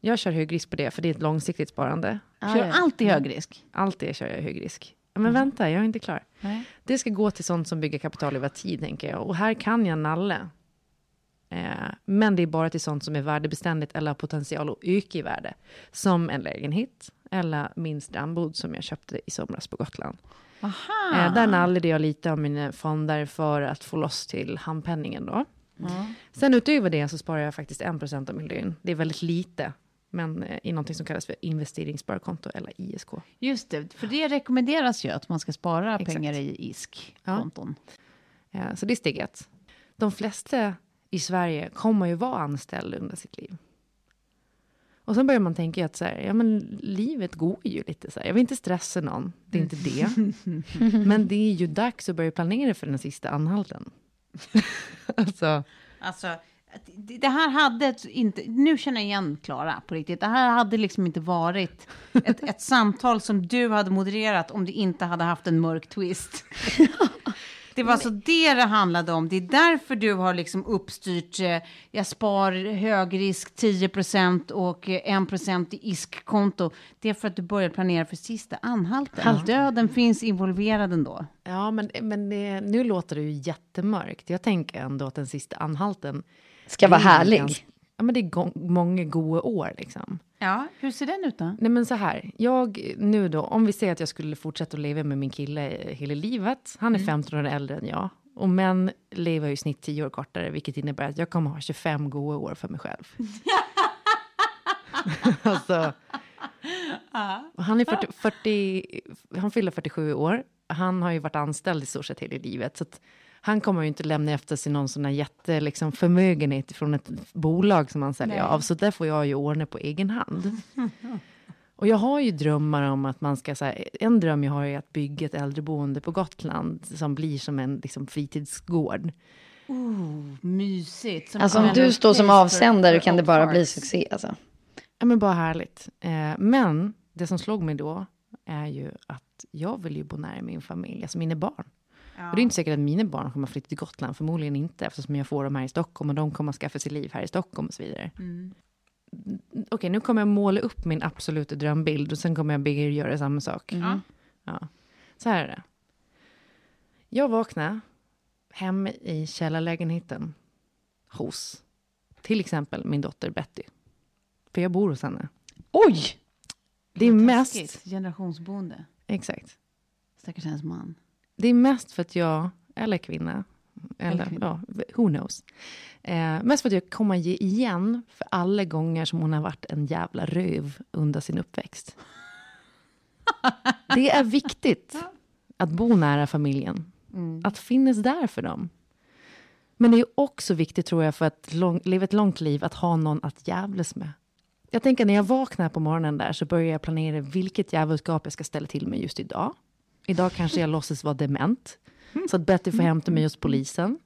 Jag kör högrisk på det, för det är ett långsiktigt sparande. Kör alltid hög risk. Alltid kör jag högrisk. Men vänta, jag är inte klar. Nej. Det ska gå till sånt som bygger kapital över tid, tänker jag. Och här kan jag nalle. Eh, men det är bara till sånt som är värdebeständigt eller har potential att öka i värde. Som en lägenhet eller min strandbod som jag köpte i somras på Gotland. Eh, där nallade jag lite av mina fonder för att få loss till handpenningen då. Sen utöver det så sparar jag faktiskt 1% av min lön. Det är väldigt lite, men eh, i någonting som kallas för investeringssparkonto eller ISK. Just det, för det rekommenderas ju att man ska spara Exakt. pengar i ISK-konton. Eh, Så det är steg ett. De flesta i Sverige kommer ju vara anställda under sitt liv. Och sen börjar man tänka att så här, ja, men livet går ju lite så här. Jag vill inte stressa någon, det är inte det. men det är ju dags att börja planera för den sista anhalten. alltså, Alltså, det här hade inte, nu känner jag igen Klara på riktigt. Det här hade liksom inte varit ett, ett samtal som du hade modererat om det inte hade haft en mörk twist. Det var alltså det det handlade om. Det är därför du har liksom uppstyrt, eh, jag spar högrisk 10% och eh, 1% i ISK-konto. Det är för att du börjar planera för sista anhalten. Döden finns involverad ändå. ja, men, men det, nu låter det ju jättemörkt. Jag tänker ändå att den sista anhalten... Ska vara härlig. Ja, men det är go- många goda år liksom. Ja, hur ser den ut då? Nej men så här, jag nu då, om vi säger att jag skulle fortsätta att leva med min kille hela livet. Han är 15 år äldre än jag. Och män lever ju i snitt 10 år kortare, vilket innebär att jag kommer ha 25 goda år för mig själv. alltså, han är 40, 40, han fyller 47 år. Han har ju varit anställd i stort sett hela livet. Så att han kommer ju inte lämna efter sig någon sån här jätte, liksom, förmögenhet från ett bolag som han säljer av. Så där får jag ju ordna på egen hand. Och jag har ju drömmar om att man ska, så här, en dröm jag har är att bygga ett äldreboende på Gotland som blir som en liksom, fritidsgård. Mysigt. Som Alltså om du står som avsändare för kan det bara Oak bli succé alltså. Ja, men bara härligt. Eh, men det som slog mig då är ju att jag vill ju bo nära min familj, alltså mina barn. Och det är inte säkert att mina barn kommer att flytta till Gotland, förmodligen inte, eftersom jag får dem här i Stockholm och de kommer att skaffa sig liv här i Stockholm och så vidare. Mm, Okej, nu kommer jag måla upp min absoluta drömbild och sen kommer jag be er göra samma sak. Ja. Så här är det. Jag vaknar hemma i källarlägenheten hos till exempel min dotter Betty. För jag bor hos henne. Oj! Det är mest... Generationsboende. Exakt. Stackars hennes man. Det är mest för att jag, eller kvinna, eller, Eller kvinna. ja, who knows. Eh, mest för att jag kommer ge igen för alla gånger som hon har varit en jävla röv under sin uppväxt. Det är viktigt att bo nära familjen. Att finnas där för dem. Men det är också viktigt tror jag för att lång, leva ett långt liv att ha någon att jävlas med. Jag tänker när jag vaknar på morgonen där så börjar jag planera vilket djävulskap jag ska ställa till med just idag. Idag kanske jag låtsas vara dement. Så att Betty får hämta mig hos polisen.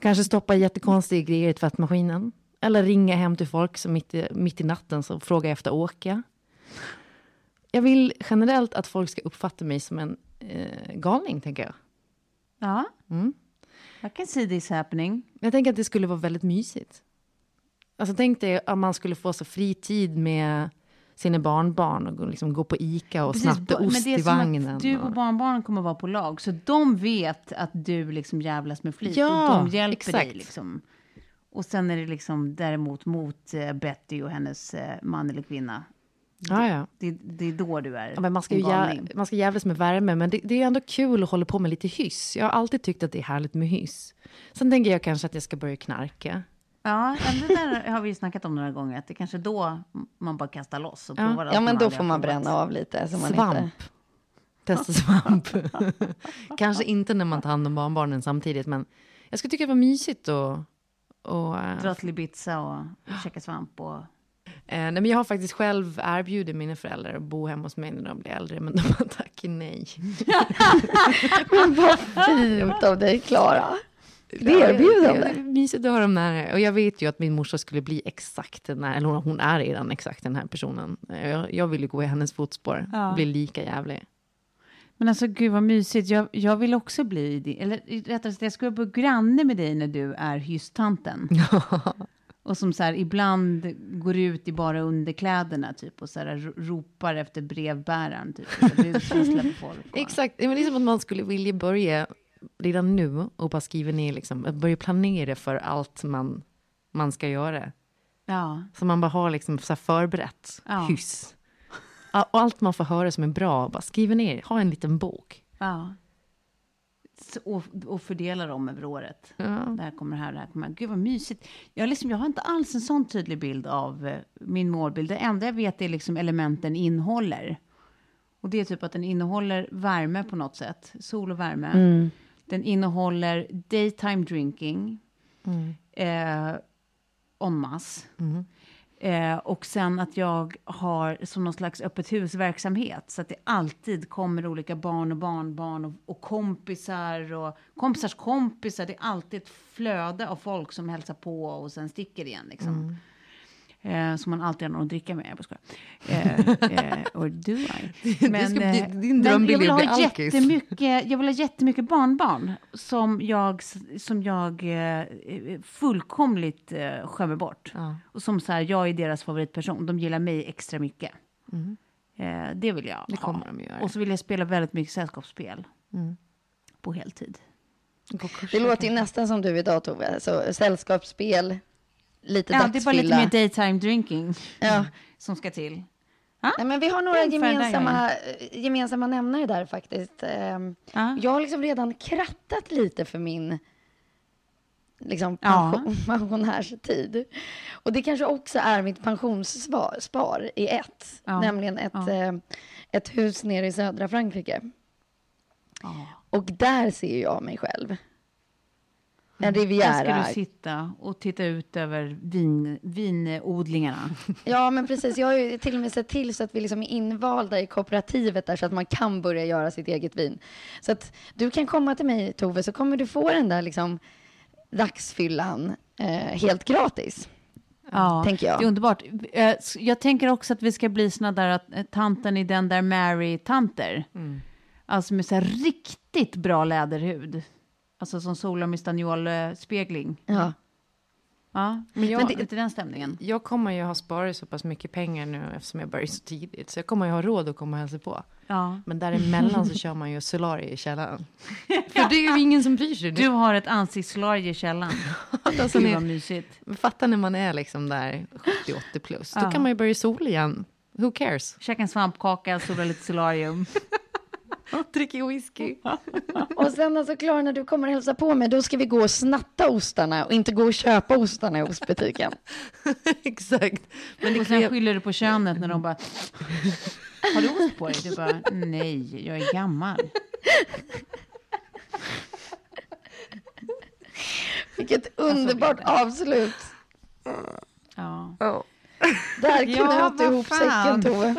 Kanske stoppa jättekonstiga grejer i tvättmaskinen. Eller ringa hem till folk som mitt i, mitt i natten så frågar efter Åke. Jag vill generellt att folk ska uppfatta mig som en eh, galning, tänker jag. Ja. Mm. I can see this happening. Jag tänker att det skulle vara väldigt mysigt. Alltså tänk dig att man skulle få så fri tid med sina barnbarn och gå- liksom gå på Ica och Precis, snatta ba- men ost det är i vagnen. Du och barnbarnen kommer vara på lag, så de vet att du liksom jävlas med flit Ja, och de hjälper exakt. dig. Liksom. Och sen är det liksom däremot mot eh, Betty och hennes eh, man eller kvinna. Ja, ja. Det, det är då du är Ja, men man, ska ju man ska jävlas med värme, men det, det är ändå kul att hålla på med lite hyss. Jag har alltid tyckt att det är härligt med hyss. Sen tänker jag kanske att jag ska börja knarka. Ja, men det där har vi ju snackat om några gånger, att det kanske är då man bara kastar loss och Ja. provar allt Ja, men då får man bränna av lite. Så man Svamp. Inte... Testa svamp. kanske inte när man tar hand om barnbarnen samtidigt, men jag skulle tycka det var mysigt och... och eh, Dra till Ibiza och käka svamp och... Eh, nej, men jag har faktiskt själv erbjudit mina föräldrar att bo hemma hos mig när de blir äldre, men de har tackat nej. Men vad fint av dig, Klara. Det är Det är erbjudande. mysigt att ha dem nära. Och jag vet ju att min morsa skulle bli exakt den här, eller hon- är redan exakt den här personen. Jag, jag vill ju gå i hennes fotspår, Ja. bli lika jävlig. Men alltså gud vad mysigt. Jag, jag vill också bli det. Eller rättare sagt, jag ska bo granne med dig när du är hysstanten. och som så här ibland går ut i bara underkläderna typ och så här ro- ropar efter brevbäraren typ. Så busvisslar på folk. och- Exakt, det är väl liksom att man skulle vilja börja redan nu och bara skriva ner, liksom, att börja planera för allt man, man ska göra. Ja. Så man bara har liksom så förberett Ja. hyss. Och allt man får höra som är bra, bara skriva ner, ha en liten bok. ja. Så, och, och fördela dem över året. Ja. Det här kommer här, det här kommer här. Gud vad mysigt. Jag, liksom, jag har inte alls en sån tydlig bild av eh, min målbild. Det enda jag vet är liksom elementen innehåller. Och det är typ att den innehåller värme på något sätt. Sol och värme. Den innehåller daytime drinking. Eh, en masse. Eh, och sen att jag har som någon slags öppet husverksamhet. Så att det alltid kommer olika barn och barnbarn och, och kompisar och kompisars kompisar. Det är alltid ett flöde av folk som hälsar på och sen sticker igen. Liksom. Eh, som man alltid har någon att dricka med. Jag bara skojar. Eh, eh, or do I? Men, bli- eh, din men jag vill är att ha bli alkis. jättemycket, jag vill ha jättemycket barnbarn som jag, som jag eh, fullkomligt eh, skämmer bort. Ja. Och som så här, jag är deras favoritperson. De gillar mig extra mycket. Eh, det vill jag Mm. Det ha. kommer de göra. Mm. Och så vill jag spela väldigt mycket sällskapsspel. På heltid. Det låter ju nästan som du idag, Tove. Så sällskapsspel, lite Ja, det är bara lite mer daytime drinking Ja. som ska till. Nej, men vi har några Ungefär där gemensamma, gemensamma nämnare där faktiskt. Ja. Jag har liksom redan krattat lite för min liksom, Ja. pension, pensionärstid. Och det kanske också är mitt pensionsspar spar i ett. Ja. Nämligen ett, Ja. eh, ett hus nere i södra Frankrike. Ja. Och där ser jag mig själv. En Där riviera. ska du sitta och titta ut över vin, vinodlingarna. Ja, men precis. Jag har ju till och med sett till så att vi liksom är invalda i kooperativet där så att man kan börja göra sitt eget vin. Så att du kan komma till mig, Tove, så kommer du få den där liksom dagsfyllan eh, helt gratis. Ja, tänker jag. Det är underbart. Eh, Jag tänker också att vi ska bli såna där att eh, tanten i den där Mary-tanter. Mm. Alltså med så här riktigt bra läderhud. Alltså som Sola med staniolspegling. Ja. Ja, Men jag- men det, lite den stämningen. Jag kommer ju ha sparat så pass mycket pengar nu eftersom jag börjar så tidigt. Så jag kommer ju ha råd att komma och hälsa på. Ja. Men däremellan så kör man ju solarier i källaren. För det är ju ingen som bryr sig. Du har ett ansiktssolarie i källaren. alltså, Gud vad mysigt. men fatta när man är liksom där 70-80 plus. Då Ja. kan man ju börja sola igen. Who cares? Käka en svampkaka, sola lite solarium. Dricka whisky. Och sen alltså, Klara, när du kommer och hälsa på mig, då ska vi gå och snatta ostarna och inte gå och köpa ostarna i ostbutiken. Exakt. Men det Och sen skyller du på könet när de bara... Har du ost på dig? Du bara, nej, jag är gammal. Vilket underbart avslut. Ja. Där Ja, knöt du vad ihop fan. säcken, Tove.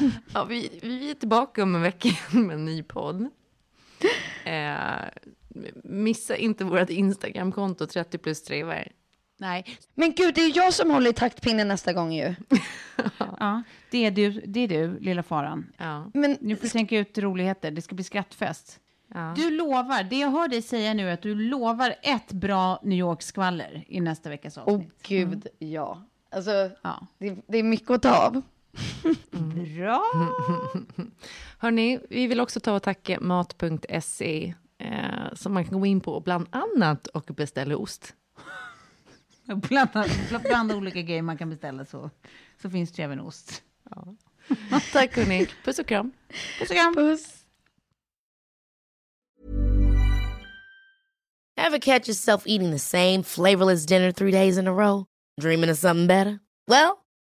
Ja, vi, vi är tillbaka om en vecka med en ny podd. Eh, missa inte vårt Instagramkonto 30 plus trevar. Nej, Men gud, det är jag som håller i taktpinnen nästa gång ju. ja, det är du, det är du lilla faran. Ja. Men Nu får du tänka ut roligheter, det ska bli skrattfest. Ja. Du lovar, det jag hör dig säga nu är att du lovar ett bra New York-skvaller i nästa veckas åh avsnitt. gud, ja. Alltså, Ja. det, det är mycket att ta av. Bra! Hörni, vi vill också ta och tacka mat.se eh, som man kan gå in på bland annat och beställa ost. Bland, bland, bland olika grejer man kan beställa så, så finns det även ost. Tack hörni, puss och kram. Puss och kram! Puss. Ever catch yourself eating the same flavorless dinner three days in a row? Dreaming of something better? Well,